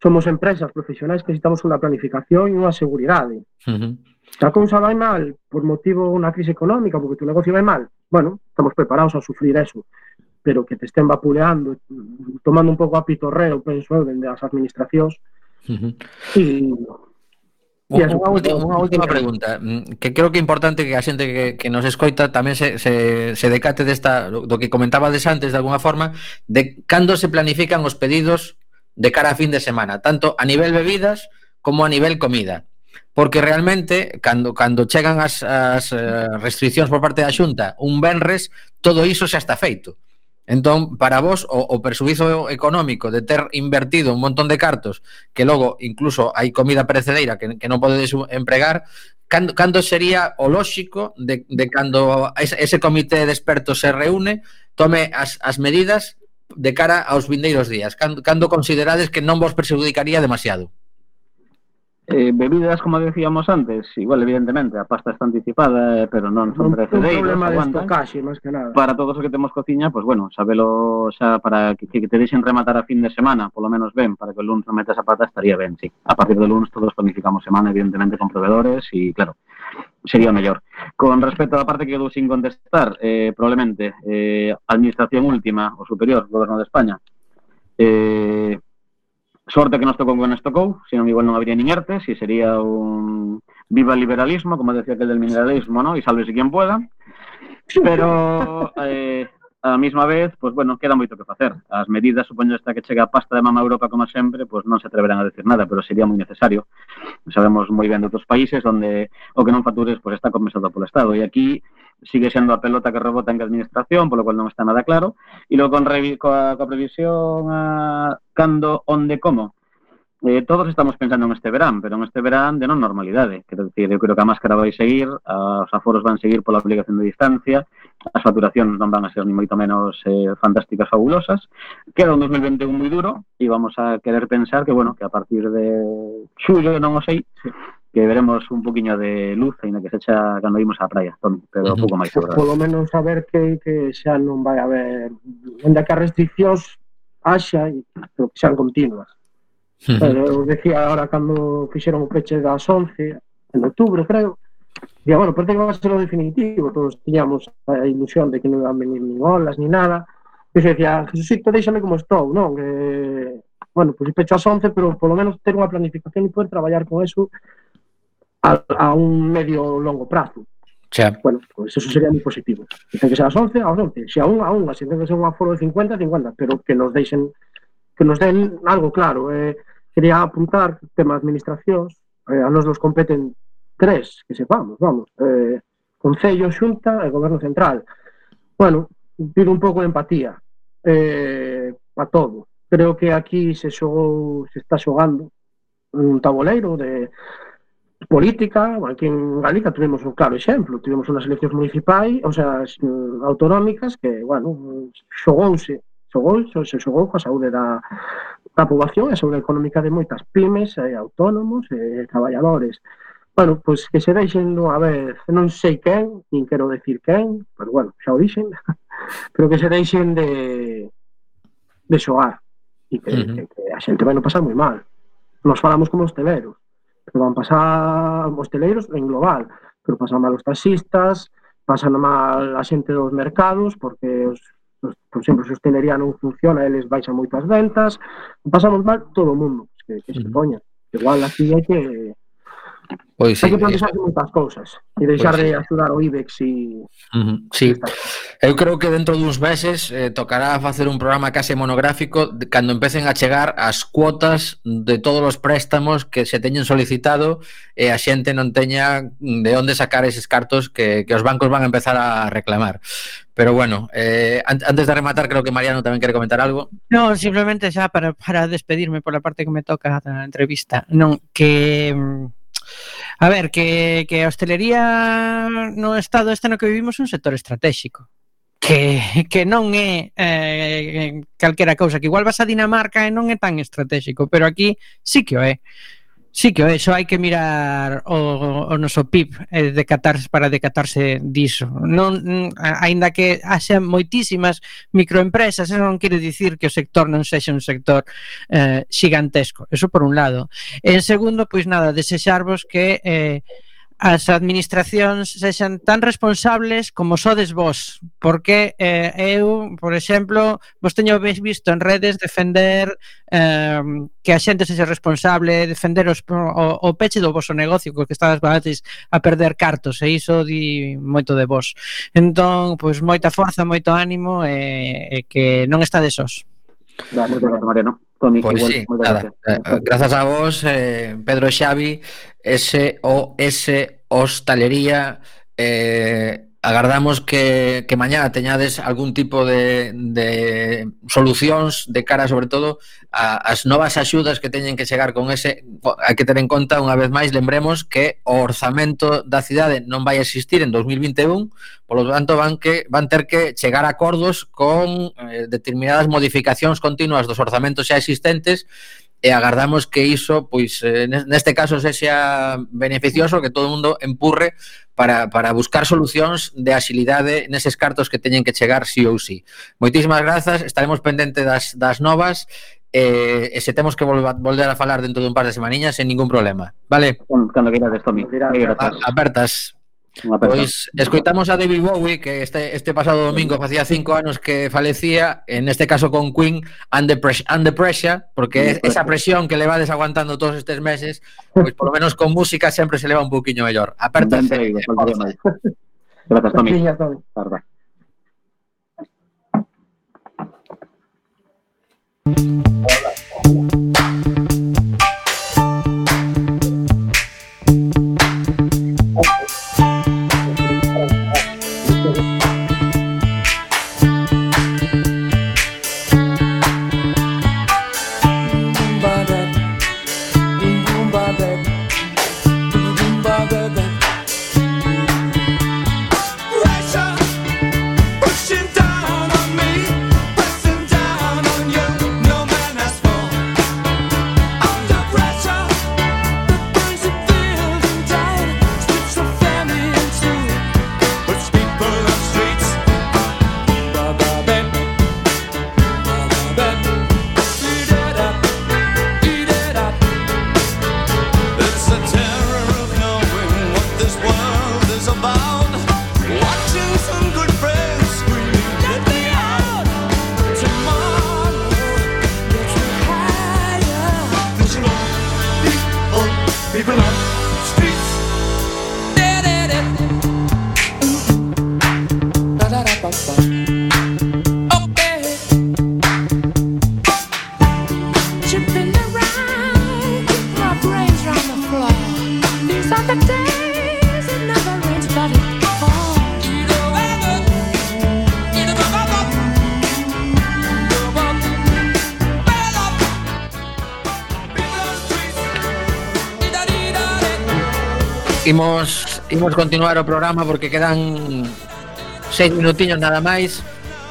F: somos empresas profesionais que necesitamos unha planificación e unha seguridade.
C: Uh -huh.
F: Se a cousa vai mal por motivo unha crise económica, porque tu negocio vai mal, bueno, estamos preparados a sufrir eso, pero que te estén vapuleando, tomando un pouco a pitorreo, penso eu, dende as administracións,
C: uh -huh.
F: e
C: Unha última, unha última pregunta que creo que é importante que a xente que, que nos escoita tamén se, se, se decate desta do que comentabades antes de alguna forma de cando se planifican os pedidos de cara a fin de semana, tanto a nivel bebidas como a nivel comida. Porque realmente, cando, cando chegan as, as eh, uh, restriccións por parte da Xunta, un benres, todo iso xa está feito. Entón, para vos, o, o persuizo económico de ter invertido un montón de cartos, que logo incluso hai comida perecedeira que, que non podedes empregar, cando, cando sería o lóxico de, de cando ese comité de expertos se reúne, tome as, as medidas de cara aos vindeiros días? Cando, cando considerades que non vos perxudicaría demasiado?
E: Eh, bebidas, como decíamos antes, igual, evidentemente, a pasta está anticipada, eh, pero non son
F: precedeiros. Un problema de estocaxe, máis que nada.
E: Para todos os que temos cociña, pues, bueno, sabelo xa para que, que te deixen rematar a fin de semana, polo menos ben, para que o lunes metas a pata, estaría ben, sí. A partir do lunes todos planificamos semana, evidentemente, con proveedores e, claro, sería o mellor. Con respecto á parte que quedou sin contestar, eh, probablemente, eh, administración última, o superior, goberno de España, eh, sorte que nos tocou que nos tocou, senón igual non habría nin ERTES e sería un viva el liberalismo, como decía aquel del mineralismo, ¿no? Y sálvese quien pueda. Pero eh, a mesma vez, pois, bueno, queda moito que facer. As medidas, supoño, esta que chega a pasta de mama Europa, como sempre, pois non se atreverán a decir nada, pero sería moi necesario. Sabemos moi ben de outros países onde o que non factures pois, está compensado polo Estado. E aquí sigue sendo a pelota que rebota en que administración, polo cual non está nada claro. E logo con coa, coa previsión a cando, onde, como, eh, todos estamos pensando en este verán, pero en este verán de non normalidade. Quero dicir, eu creo que a máscara vai seguir, a, os aforos van seguir pola aplicación de distancia, as facturacións non van a ser ni moito menos eh, fantásticas, fabulosas. Queda un 2021 moi duro e vamos a querer pensar que, bueno, que a partir de xullo, non o sei, que veremos un poquinho de luz aínda que se echa cando imos á praia, Tom, pero
C: uh -huh.
E: pouco máis.
F: Por polo menos saber que, que xa non vai haber, onde que as restriccións haxa, pero que sean continuas Pero eu eh, decía ahora cando fixeron o peche das 11, en outubro creo, día, bueno, parece que va a ser o definitivo, todos tiñamos a ilusión de que non iban venir nin olas, ni nada, e eu decía, Jesucito, déixame como estou, non? Que, bueno, pois pues, pecho as 11, pero polo menos ter unha planificación e poder traballar con eso a, a un medio longo prazo.
C: Xa.
F: Bueno, pois pues eso sería moi positivo. Dicen que será as 11, aos 11. Se a unha, a un, Se ten que ser un aforo de 50, 50. Pero que nos deixen que nos den algo claro. Eh, quería apuntar tema administracións, eh, a nos nos competen tres, que sepamos, vamos, eh, Concello, Xunta e Goberno Central. Bueno, pido un pouco de empatía eh, a todo. Creo que aquí se xogou, se está xogando un tabuleiro de política, aquí en Galicia tuvimos un claro exemplo, tivemos unas eleccións municipais, ou sea, mm, autonómicas que, bueno, xogouse, xogou, se xogou coa saúde da, da poboación e económica de moitas pymes, e autónomos, e traballadores. Bueno, pois que se deixen a vez, non sei quen, nin quero decir quen, pero bueno, xa o dixen, pero que se deixen de de xogar e que,
C: uh -huh.
F: que, que a xente vai non pasar moi mal. Nos falamos como hosteleros, pero van pasar hosteleros en global, pero pasan mal os taxistas, pasan mal a xente dos mercados porque os por exemplo, se hostelería non funciona, eles baixan moitas ventas, pasamos mal todo o mundo, que, que se poña. Igual aquí é que
C: Pois sí,
F: Hai que plantearse eh, moitas cousas e pois deixar
C: pois
F: de axudar o IBEX e...
C: Uh -huh, sí. Eu creo que dentro duns meses eh, tocará facer un programa case monográfico de, cando empecen a chegar as cuotas de todos os préstamos que se teñen solicitado e a xente non teña de onde sacar eses cartos que, que os bancos van a empezar a reclamar. Pero bueno, eh, antes de rematar, creo que Mariano tamén quere comentar algo.
D: Non, simplemente xa para, para despedirme pola parte que me toca da entrevista. Non, que mm, A ver, que, que a hostelería no estado este no que vivimos é un sector estratégico que, que non é eh, calquera cousa, que igual vas a Dinamarca e non é tan estratégico, pero aquí sí que o é. Sí, que eso hai que mirar o, o noso PIB e eh, decatarse para decatarse diso. Non, aínda que haxa moitísimas microempresas, eso non quere dicir que o sector non sexa un sector eh, xigantesco. Eso por un lado. En segundo, pois nada, desexarvos que eh, as administracións sexan tan responsables como sodes vos, porque eh, eu, por exemplo, vos teño visto en redes defender eh, que a xente sexa responsable, defender os, o, o peche do vosso negocio, que estades antes a perder cartos, e iso di moito de vos. Entón, pois moita forza, moito ánimo, e, e que non estades sós.
E: Da, moitas gracias, Mariano. Con
C: pois
E: igual,
C: sí, nada,
E: eh,
C: eh, gracias. grazas a vos, eh, Pedro Xavi, S.O.S. Hostalería, eh, Agardamos que, que mañá teñades algún tipo de, de solucións de cara, sobre todo, a, as novas axudas que teñen que chegar con ese... Hai que ter en conta, unha vez máis, lembremos que o orzamento da cidade non vai existir en 2021, polo tanto, van, que, van ter que chegar a acordos con eh, determinadas modificacións continuas dos orzamentos xa existentes e agardamos que iso, pois eh, neste caso sexa beneficioso que todo o mundo empurre para, para buscar solucións de axilidade neses cartos que teñen que chegar sí ou sí. Moitísimas grazas, estaremos pendente das, das novas eh, e se temos que volva, volver a falar dentro dun par de semaniñas sen ningún problema, vale?
E: Cando queirades, Tomi.
C: Apertas. Pois escoitamos a David Bowie que este, este pasado domingo facía cinco anos que falecía en este caso con Queen Under Pressure, under pressure porque esa presión que le vades aguantando todos estes meses pois por lo menos con música sempre se leva un pouquiño mellor aperta.
E: Grazas, Tomi.
F: Gracias, Tomi.
C: Imos, imos continuar o programa porque quedan seis minutiños nada máis.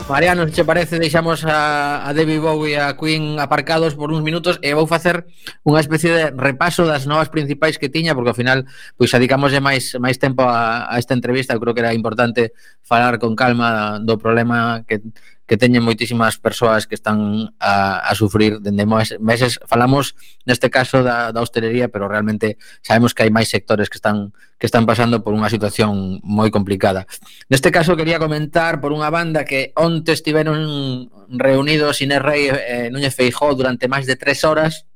C: Mariano, se che parece, deixamos a, a David Bowie e a Queen aparcados por uns minutos e vou facer unha especie de repaso das novas principais que tiña, porque ao final pois adicamoslle máis máis tempo a, a esta entrevista, eu creo que era importante falar con calma do problema que que teñen moitísimas persoas que están a, a sufrir dende meses. Falamos neste caso da, da hostelería, pero realmente sabemos que hai máis sectores que están que están pasando por unha situación moi complicada. Neste caso quería comentar por unha banda que onte estiveron reunidos Inés Rey e eh, Núñez Feijó durante máis de tres horas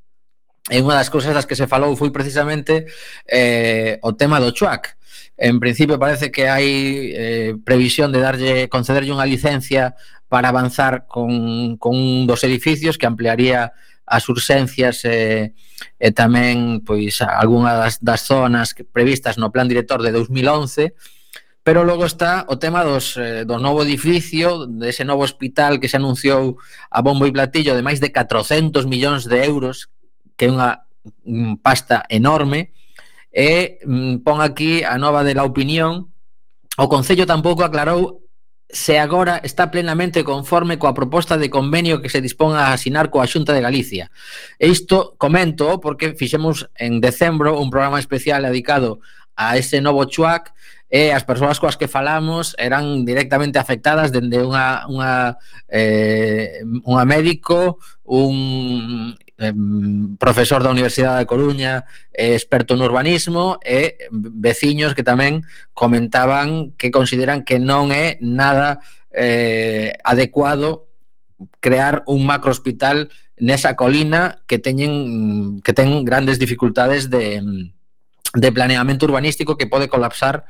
C: e unha das cousas das que se falou foi precisamente eh, o tema do Chuac En principio parece que hai eh, previsión de darlle concederlle unha licencia para avanzar con, con un dos edificios que ampliaría as urxencias e, e tamén pois algunha das, das zonas que previstas no plan director de 2011 pero logo está o tema dos, eh, do novo edificio, dese novo hospital que se anunciou a bombo e platillo de máis de 400 millóns de euros, que é unha mm, pasta enorme, E mm, pon aquí a nova de la opinión O Concello tampouco aclarou se agora está plenamente conforme coa proposta de convenio que se dispón a asinar coa Xunta de Galicia. E isto comento porque fixemos en decembro un programa especial dedicado a ese novo chuac e as persoas coas que falamos eran directamente afectadas dende unha, unha, eh, unha médico, un profesor da Universidade da Coruña, eh, experto no urbanismo e veciños que tamén comentaban que consideran que non é nada eh, adecuado crear un macro hospital nesa colina que teñen que ten grandes dificultades de de planeamento urbanístico que pode colapsar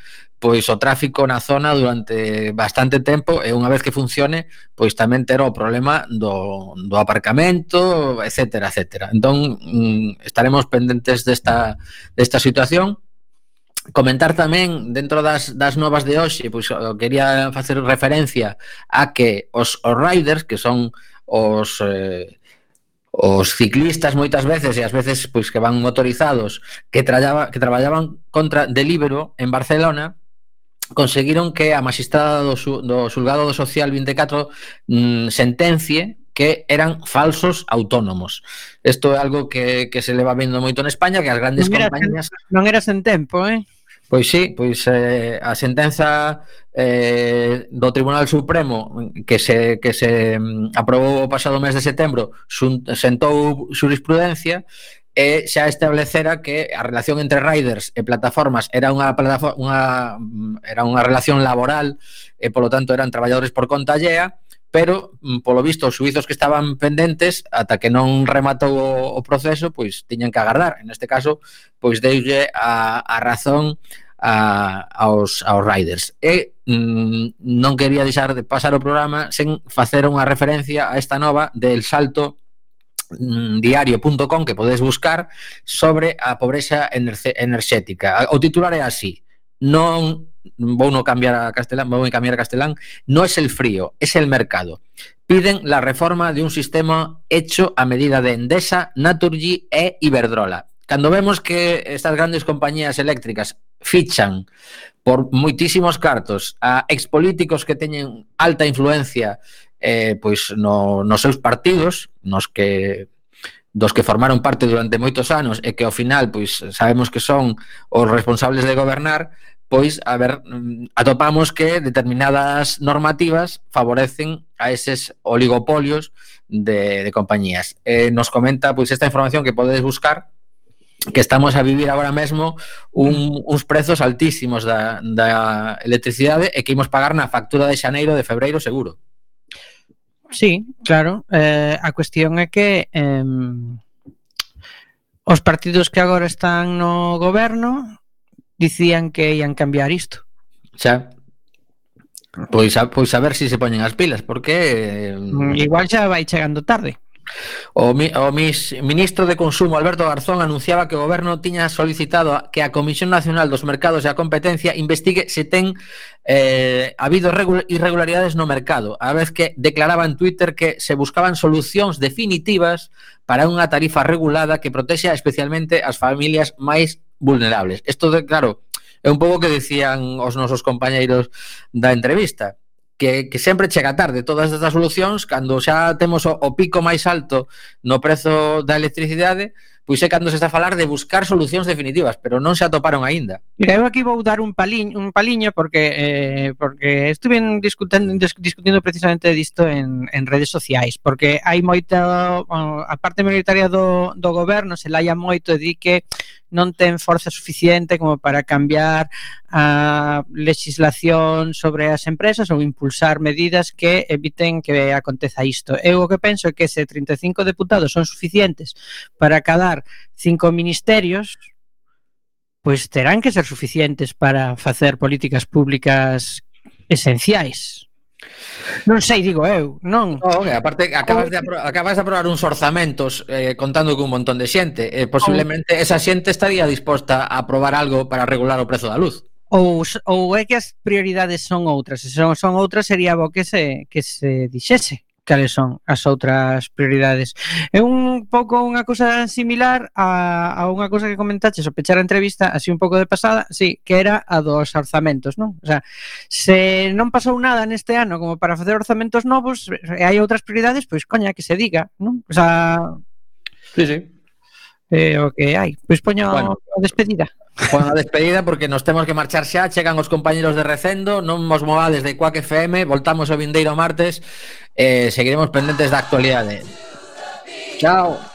C: pois o tráfico na zona durante bastante tempo e unha vez que funcione, pois tamén terá o problema do, do aparcamento, etcétera, etcétera. Entón, mm, estaremos pendentes desta, desta situación comentar tamén dentro das, das novas de hoxe, pois quería facer referencia a que os, os riders, que son os eh, os ciclistas moitas veces e ás veces pois que van motorizados que traballaba que traballaban contra Delibero en Barcelona conseguiron que a magistrada do, do Sulgado do Social 24 mm, sentencie que eran falsos autónomos. Isto é algo que, que se leva vendo moito en España, que as grandes non era, compañías...
D: Non era sen tempo, eh?
C: Pois sí, pois eh, a sentenza eh, do Tribunal Supremo que se, que se mm, aprobou o pasado mes de setembro sentou jurisprudencia e xa establecera que a relación entre riders e plataformas era unha plataforma, unha mm, era unha relación laboral e polo tanto eran traballadores por conta allea pero mm, polo visto os suizos que estaban pendentes ata que non rematou o, o proceso, pois tiñan que agardar. En este caso, pois deulle a, a razón a, aos, aos riders. E mm, non quería deixar de pasar o programa sen facer unha referencia a esta nova del salto mm, diario.com que podes buscar sobre a pobreza enerxética. O titular é así: non vou no cambiar a castelán, vou cambiar a castelán, no es el frío, es el mercado. Piden la reforma de un sistema hecho a medida de Endesa, Naturgy e Iberdrola. Cando vemos que estas grandes compañías eléctricas fichan por moitísimos cartos a expolíticos que teñen alta influencia eh, pois no, nos seus partidos, nos que dos que formaron parte durante moitos anos e que ao final pois sabemos que son os responsables de gobernar, pois a ver mm, atopamos que determinadas normativas favorecen a eses oligopolios de, de compañías. Eh, nos comenta pois esta información que podedes buscar que estamos a vivir agora mesmo un, uns prezos altísimos da, da electricidade e que imos pagar na factura de xaneiro de febreiro seguro.
D: Sí, claro. Eh, a cuestión é que eh, os partidos que agora están no goberno dicían que ian cambiar isto.
C: Xa. Pois a, pois a ver se si se poñen as pilas, porque...
D: Igual xa vai chegando tarde.
C: O, o mis, ministro de Consumo Alberto Garzón anunciaba que o goberno tiña solicitado que a Comisión Nacional dos Mercados e a Competencia investigue se ten eh, habido irregularidades no mercado, a vez que declaraba en Twitter que se buscaban solucións definitivas para unha tarifa regulada que protexa especialmente as familias máis vulnerables. Isto, de, claro, é un pouco que decían os nosos compañeiros da entrevista que, que sempre chega tarde todas estas solucións cando xa temos o, o pico máis alto no prezo da electricidade pois é cando se está a falar de buscar solucións definitivas, pero non se atoparon aínda.
D: Mira, eu aquí vou dar un paliño, un paliño porque eh, porque estuven discutindo discutindo precisamente disto en, en redes sociais, porque hai moita a parte militaria do, do goberno se laia moito e di que non ten forza suficiente como para cambiar a legislación sobre as empresas ou impulsar medidas que eviten que aconteza isto. Eu o que penso é que se 35 deputados son suficientes para cada gobernar cinco ministerios, pois terán que ser suficientes para facer políticas públicas esenciais. Non sei, digo eu, non.
C: No, okay, aparte acabas de apro acabas de aprobar uns orzamentos eh, contando con un montón de xente, eh, posiblemente esa xente estaría disposta a aprobar algo para regular o prezo da luz.
D: Ou, ou é que as prioridades son outras, se son, son outras sería bo que se que se dixese cales son as outras prioridades. É un pouco unha cousa similar a, a unha cousa que comentaches ao pechar a entrevista, así un pouco de pasada, sí, que era a dos orzamentos, non? O sea, se non pasou nada neste ano como para facer orzamentos novos, e hai outras prioridades, pois coña, que se diga, non? O sea...
C: Sí, sí
D: eh, o que hai. Pois poño
C: bueno.
D: a despedida.
C: Bueno, a despedida porque nos temos que marchar xa, chegan os compañeros de Recendo, non mos movades de Quack FM, voltamos o vindeiro martes, eh, seguiremos pendentes da actualidade. Chao.